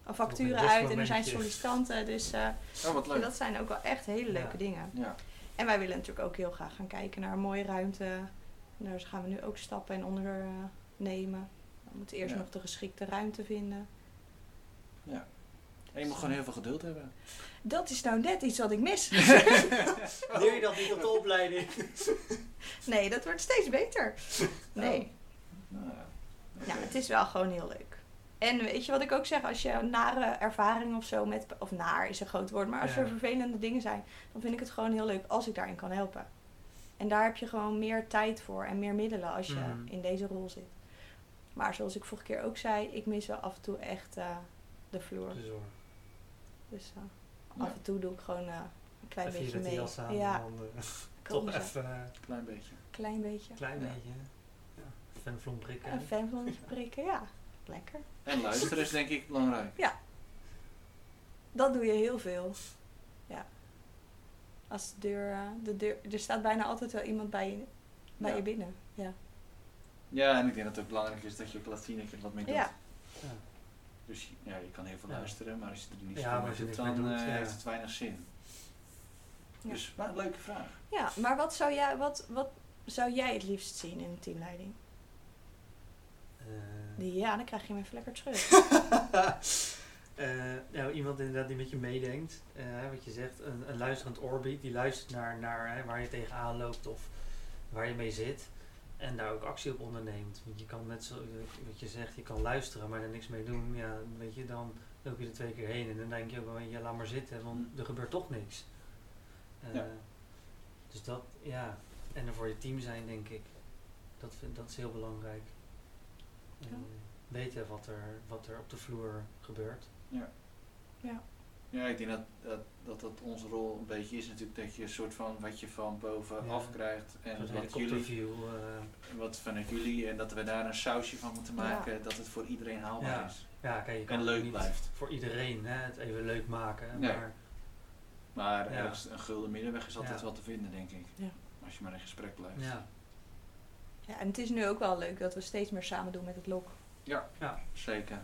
[SPEAKER 3] Nog
[SPEAKER 2] facturen
[SPEAKER 3] een
[SPEAKER 2] uit en er zijn sollicitanten. Dus eh,
[SPEAKER 1] Oh,
[SPEAKER 2] en dat zijn ook wel echt hele leuke
[SPEAKER 3] Ja.
[SPEAKER 2] dingen.
[SPEAKER 1] Ja.
[SPEAKER 2] En wij willen natuurlijk ook heel graag gaan kijken naar een mooie ruimte. En daar gaan we nu ook stappen in ondernemen. we moeten eerst
[SPEAKER 1] Ja.
[SPEAKER 2] nog de geschikte ruimte vinden.
[SPEAKER 1] En je moet gewoon heel veel geduld hebben.
[SPEAKER 2] Dat is nou net iets wat ik mis.
[SPEAKER 3] Leer je dat niet op de opleiding?
[SPEAKER 2] nee, dat wordt steeds beter. Nee.
[SPEAKER 1] Nou, ja.
[SPEAKER 2] Ja, het is wel gewoon heel leuk. En weet je wat ik ook zeg, als je een nare ervaring of zo met, of naar is een groot woord, maar als
[SPEAKER 3] Ja.
[SPEAKER 2] er vervelende dingen zijn, dan vind ik het gewoon heel leuk als ik daarin kan helpen. En daar heb je gewoon meer tijd voor en meer middelen als je
[SPEAKER 3] Mhm.
[SPEAKER 2] in deze rol zit. Maar zoals ik vorige keer ook zei, ik mis wel af en toe echt eh, de vloer.
[SPEAKER 3] Dus hoor.
[SPEAKER 2] Dus eh. Af en toe doe ik gewoon eh, een klein
[SPEAKER 3] Even
[SPEAKER 2] beetje mee.
[SPEAKER 3] die jas aan.
[SPEAKER 2] ja,
[SPEAKER 3] en dan, eh, toch even een
[SPEAKER 1] Klein beetje.
[SPEAKER 2] klein beetje.
[SPEAKER 3] klein
[SPEAKER 1] Ja.
[SPEAKER 3] beetje. Ja. Vlom prikken.
[SPEAKER 2] Een fanvlonnetje prikken, ja. Lekker.
[SPEAKER 1] En luisteren is denk ik belangrijk.
[SPEAKER 2] Dat doe je heel veel. Ja. Als de deur, eh, de deur, er staat bijna altijd wel iemand bij je, bij
[SPEAKER 1] Ja.
[SPEAKER 2] je binnen. Ja.
[SPEAKER 1] Ja, en ik denk dat het ook belangrijk is dat je ook laat zien dat je er wat mee doet.
[SPEAKER 2] Ja.
[SPEAKER 3] Ja.
[SPEAKER 1] Dus ja, je kan heel veel
[SPEAKER 3] Ja.
[SPEAKER 1] luisteren, maar als je er niet
[SPEAKER 3] Ja,
[SPEAKER 1] doet,
[SPEAKER 3] niks mee
[SPEAKER 1] dan
[SPEAKER 3] doet,
[SPEAKER 1] eh,
[SPEAKER 3] ja.
[SPEAKER 1] heeft het weinig zin.
[SPEAKER 2] Ja.
[SPEAKER 1] Dus, maar een leuke vraag.
[SPEAKER 2] ja, maar wat zou, jij, wat, wat zou jij het liefst zien in een teamleiding?
[SPEAKER 3] Eh,
[SPEAKER 2] Die, ja, dan krijg je hem even lekker terug.
[SPEAKER 3] Eh, nou, iemand inderdaad die met je meedenkt. eh, wat je zegt, een, een luisterend oor biedt. Die luistert naar, naar hè, waar je tegenaan loopt of waar je mee zit. En daar ook actie op onderneemt. Want je kan net zo, wat je zegt, je kan luisteren, maar er niks mee doen. Ja, weet je, dan loop je er twee keer heen. En dan denk je ook wel, ja, laat maar zitten, want er gebeurt toch niks. Eh,
[SPEAKER 1] Ja.
[SPEAKER 3] Dus dat, ja. En er voor je team zijn, denk ik. Dat, vind, dat is heel belangrijk.
[SPEAKER 2] Ja.
[SPEAKER 3] weten wat er, wat er op de vloer gebeurt.
[SPEAKER 1] Ja, ik denk dat dat, dat dat onze rol een beetje is natuurlijk dat je een soort van wat je van bovenaf
[SPEAKER 3] Ja.
[SPEAKER 1] krijgt en wat jullie,
[SPEAKER 3] eh,
[SPEAKER 1] wat vanuit jullie en dat we daar een sausje van moeten maken dat het voor iedereen haalbaar
[SPEAKER 3] Ja.
[SPEAKER 1] is.
[SPEAKER 3] ja, kijk, je kan
[SPEAKER 1] En leuk
[SPEAKER 3] niet
[SPEAKER 1] blijft.
[SPEAKER 3] voor iedereen hè, het even leuk maken.
[SPEAKER 1] Nee.
[SPEAKER 3] Maar
[SPEAKER 1] Maar
[SPEAKER 3] Ja.
[SPEAKER 1] ergens een gulden middenweg is altijd
[SPEAKER 3] Ja.
[SPEAKER 1] wel te vinden, denk ik.
[SPEAKER 2] Ja.
[SPEAKER 1] Als je maar in gesprek blijft.
[SPEAKER 3] ja,
[SPEAKER 2] Ja, en het is nu ook wel leuk dat we steeds meer samen doen met het lok.
[SPEAKER 1] Zeker.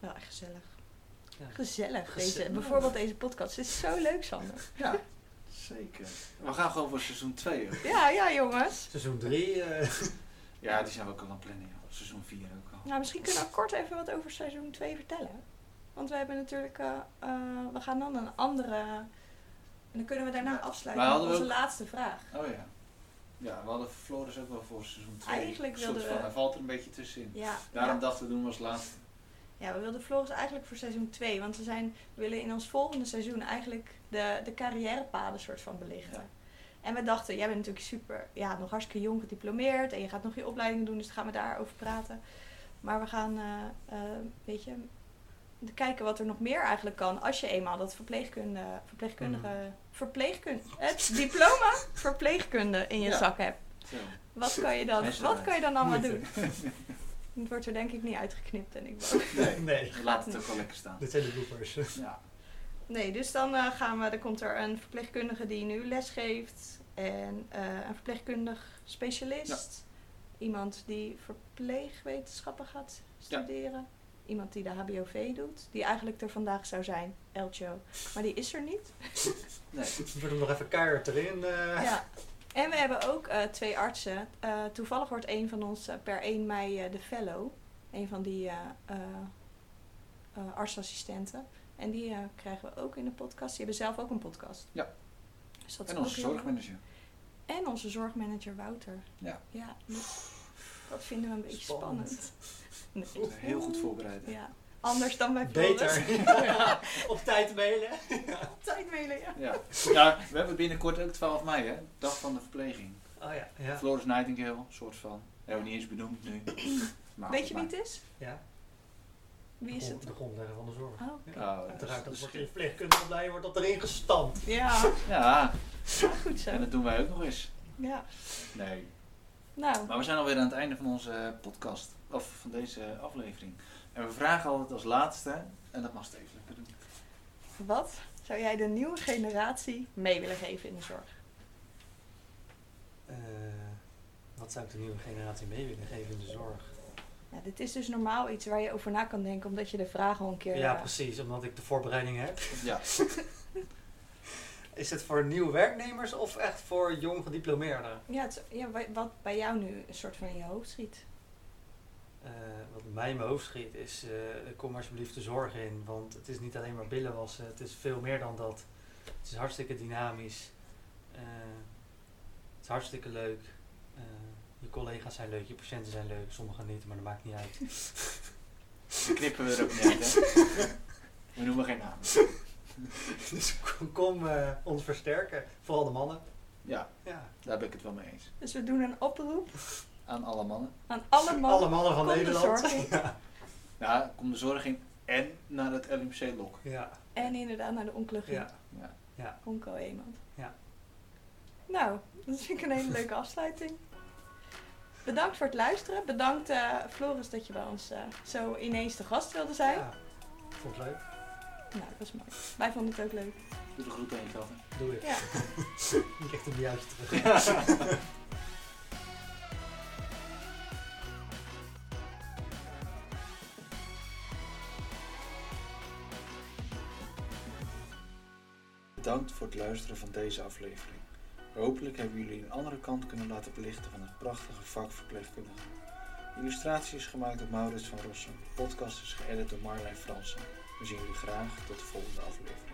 [SPEAKER 2] Wel echt gezellig. Gezellig. Deze, bijvoorbeeld deze podcast. Het is zo leuk, Sander.
[SPEAKER 1] Ja, zeker. We gaan gewoon voor seizoen 2.
[SPEAKER 2] Ja, ja, jongens.
[SPEAKER 3] seizoen 3.
[SPEAKER 1] Ja, die zijn we ook al aan het plannen. joh. Seizoen 4 ook al.
[SPEAKER 2] Nou, misschien kunnen we kort even wat over seizoen 2 vertellen. Want we hebben natuurlijk, eh, eh, we gaan dan een andere. En dan kunnen we daarna afsluiten met onze
[SPEAKER 1] ook-
[SPEAKER 2] laatste vraag.
[SPEAKER 1] Oh ja. Ja, we hadden Floris ook wel voor seizoen 2.
[SPEAKER 2] Eigenlijk wilden
[SPEAKER 1] van,
[SPEAKER 2] we-
[SPEAKER 1] Hij valt er een beetje tussenin.
[SPEAKER 2] Ja,
[SPEAKER 1] Daarom
[SPEAKER 2] ja.
[SPEAKER 1] dachten we doen we als laatste.
[SPEAKER 2] Ja, we wilden Floris eigenlijk voor seizoen 2. Want we, zijn, we willen in ons volgende seizoen eigenlijk de, de carrièrepaden soort van belichten.
[SPEAKER 1] Ja.
[SPEAKER 2] En we dachten, jij bent natuurlijk super, ja, nog hartstikke jong gediplomeerd. En je gaat nog je opleiding doen, dus dan gaan we daarover praten. Maar we gaan, eh, eh, weet je, kijken wat er nog meer eigenlijk kan. Als je eenmaal dat verpleegkunde, verpleegkundige, verpleegkunde, het diploma verpleegkunde in je
[SPEAKER 1] Ja.
[SPEAKER 2] zak hebt.
[SPEAKER 1] Zo.
[SPEAKER 2] Wat kan je dan, wat kan je dan allemaal doen? Het wordt er denk ik niet uitgeknipt en ik wou-
[SPEAKER 1] Nee,
[SPEAKER 3] nee,
[SPEAKER 1] laten het ook wel lekker staan.
[SPEAKER 3] dit zijn de bloopers.
[SPEAKER 1] Ja.
[SPEAKER 2] Nee, dus dan eh, gaan we, dan komt er een verpleegkundige die nu les geeft. En eh, een verpleegkundig specialist. Iemand die verpleegwetenschappen gaat studeren. Iemand die de HBOV doet. Die eigenlijk er vandaag zou zijn, Elcho. Maar die is er niet.
[SPEAKER 1] Nee.
[SPEAKER 3] We moeten hem nog even keihard erin. eh.
[SPEAKER 2] Ja. En we hebben ook eh, twee artsen. Eh, toevallig wordt een van ons eh, per 1 mei eh, de fellow. Een van die eh, eh, eh, artsassistenten. En die eh, krijgen we ook in de podcast. Die hebben zelf ook een podcast.
[SPEAKER 1] Ja.
[SPEAKER 2] Dus dat
[SPEAKER 1] En onze
[SPEAKER 2] leuk.
[SPEAKER 1] zorgmanager.
[SPEAKER 2] En onze zorgmanager Wouter.
[SPEAKER 1] Ja.
[SPEAKER 2] Ja, dat- dat vinden we een beetje spannend.
[SPEAKER 3] Spannend.
[SPEAKER 2] Nee.
[SPEAKER 1] Heel goed voorbereid.
[SPEAKER 2] Ja. Anders dan bij.
[SPEAKER 3] Beter. Ja, Op tijd mailen.
[SPEAKER 2] Tijd mailen, ja.
[SPEAKER 1] Ja. ja, we hebben binnenkort ook 12 mei, hè? Dag van de verpleging.
[SPEAKER 3] Oh ja, ja.
[SPEAKER 1] Floris Nightingale, soort van. Hebben we niet eens benoemd nu. Maar
[SPEAKER 2] Weet je wie het is?
[SPEAKER 3] ja.
[SPEAKER 2] Wie is het?
[SPEAKER 3] De grondlegger van de zorg.
[SPEAKER 2] Oh.
[SPEAKER 3] Ja.
[SPEAKER 1] Oh,
[SPEAKER 3] Uiteraard, dat wordt in verpleegkundige opleiding wordt dat erin gestampt.
[SPEAKER 2] Ja,
[SPEAKER 1] Ja,
[SPEAKER 2] ja, goed zo.
[SPEAKER 1] en dat doen wij ook nog eens.
[SPEAKER 2] Ja.
[SPEAKER 1] Nee.
[SPEAKER 2] Nou,
[SPEAKER 1] Maar we zijn alweer aan het einde van onze podcast. Of van deze aflevering. En we vragen altijd als laatste, en dat mag Steven lekker doen.
[SPEAKER 2] wat zou jij de nieuwe generatie mee willen geven in de zorg?
[SPEAKER 3] Eh, wat zou ik de nieuwe generatie mee willen geven in de zorg?
[SPEAKER 2] Ja, dit is dus normaal iets waar je over na kan denken, omdat je de vraag al een keer...
[SPEAKER 3] Ja,
[SPEAKER 2] eh,
[SPEAKER 3] precies, omdat ik de voorbereiding heb.
[SPEAKER 1] Ja,
[SPEAKER 3] Is het voor nieuwe werknemers of echt voor jong gediplomeerden?
[SPEAKER 2] ja, het, ja, wa- wat bij jou nu een soort van in je hoofd schiet.
[SPEAKER 3] Eh, wat mij in mijn hoofd schiet is, eh, kom alsjeblieft de zorg in. Want het is niet alleen maar billen wassen, het is veel meer dan dat. Het is hartstikke dynamisch. Eh, het is hartstikke leuk. Eh, je collega's zijn leuk, je patiënten zijn leuk. Sommigen niet, maar dat maakt niet uit.
[SPEAKER 1] die knippen we er ook niet uit, hè? We noemen geen namen.
[SPEAKER 3] dus kom, kom eh, ons versterken. Vooral de mannen.
[SPEAKER 1] Ja,
[SPEAKER 3] Ja.
[SPEAKER 1] daar ben ik het wel mee eens.
[SPEAKER 2] Dus we doen een oproep
[SPEAKER 1] Aan alle mannen.
[SPEAKER 2] aan alle mannen.
[SPEAKER 3] Alle mannen van
[SPEAKER 2] Kom de
[SPEAKER 3] Nederland.
[SPEAKER 2] zorg in.
[SPEAKER 3] Ja.
[SPEAKER 1] Ja, kom de zorg in en naar het LMC-lok.
[SPEAKER 3] Ja.
[SPEAKER 2] En inderdaad naar de oncologie.
[SPEAKER 3] Ja.
[SPEAKER 1] Ja.
[SPEAKER 3] Ja.
[SPEAKER 2] Onco iemand.
[SPEAKER 3] Ja.
[SPEAKER 2] Nou, dat vind ik een hele leuke afsluiting. Bedankt voor het luisteren. Bedankt eh, Floris dat je bij ons eh, zo ineens te gast wilde zijn.
[SPEAKER 3] Ja. Vond het leuk.
[SPEAKER 2] Nou, dat is mooi. Wij vonden het ook leuk.
[SPEAKER 1] Doe de groet aan jezelf.
[SPEAKER 3] Doe ik.
[SPEAKER 2] Ja.
[SPEAKER 3] Ik krijg hem juist terug.
[SPEAKER 1] luisteren van deze aflevering. Hopelijk hebben jullie een andere kant kunnen laten belichten van het prachtige vak verpleegkundige. Illustratie is gemaakt door Maurits van Rossum. De podcast is geëdit door Marlijn Fransen. We zien jullie graag tot de volgende aflevering.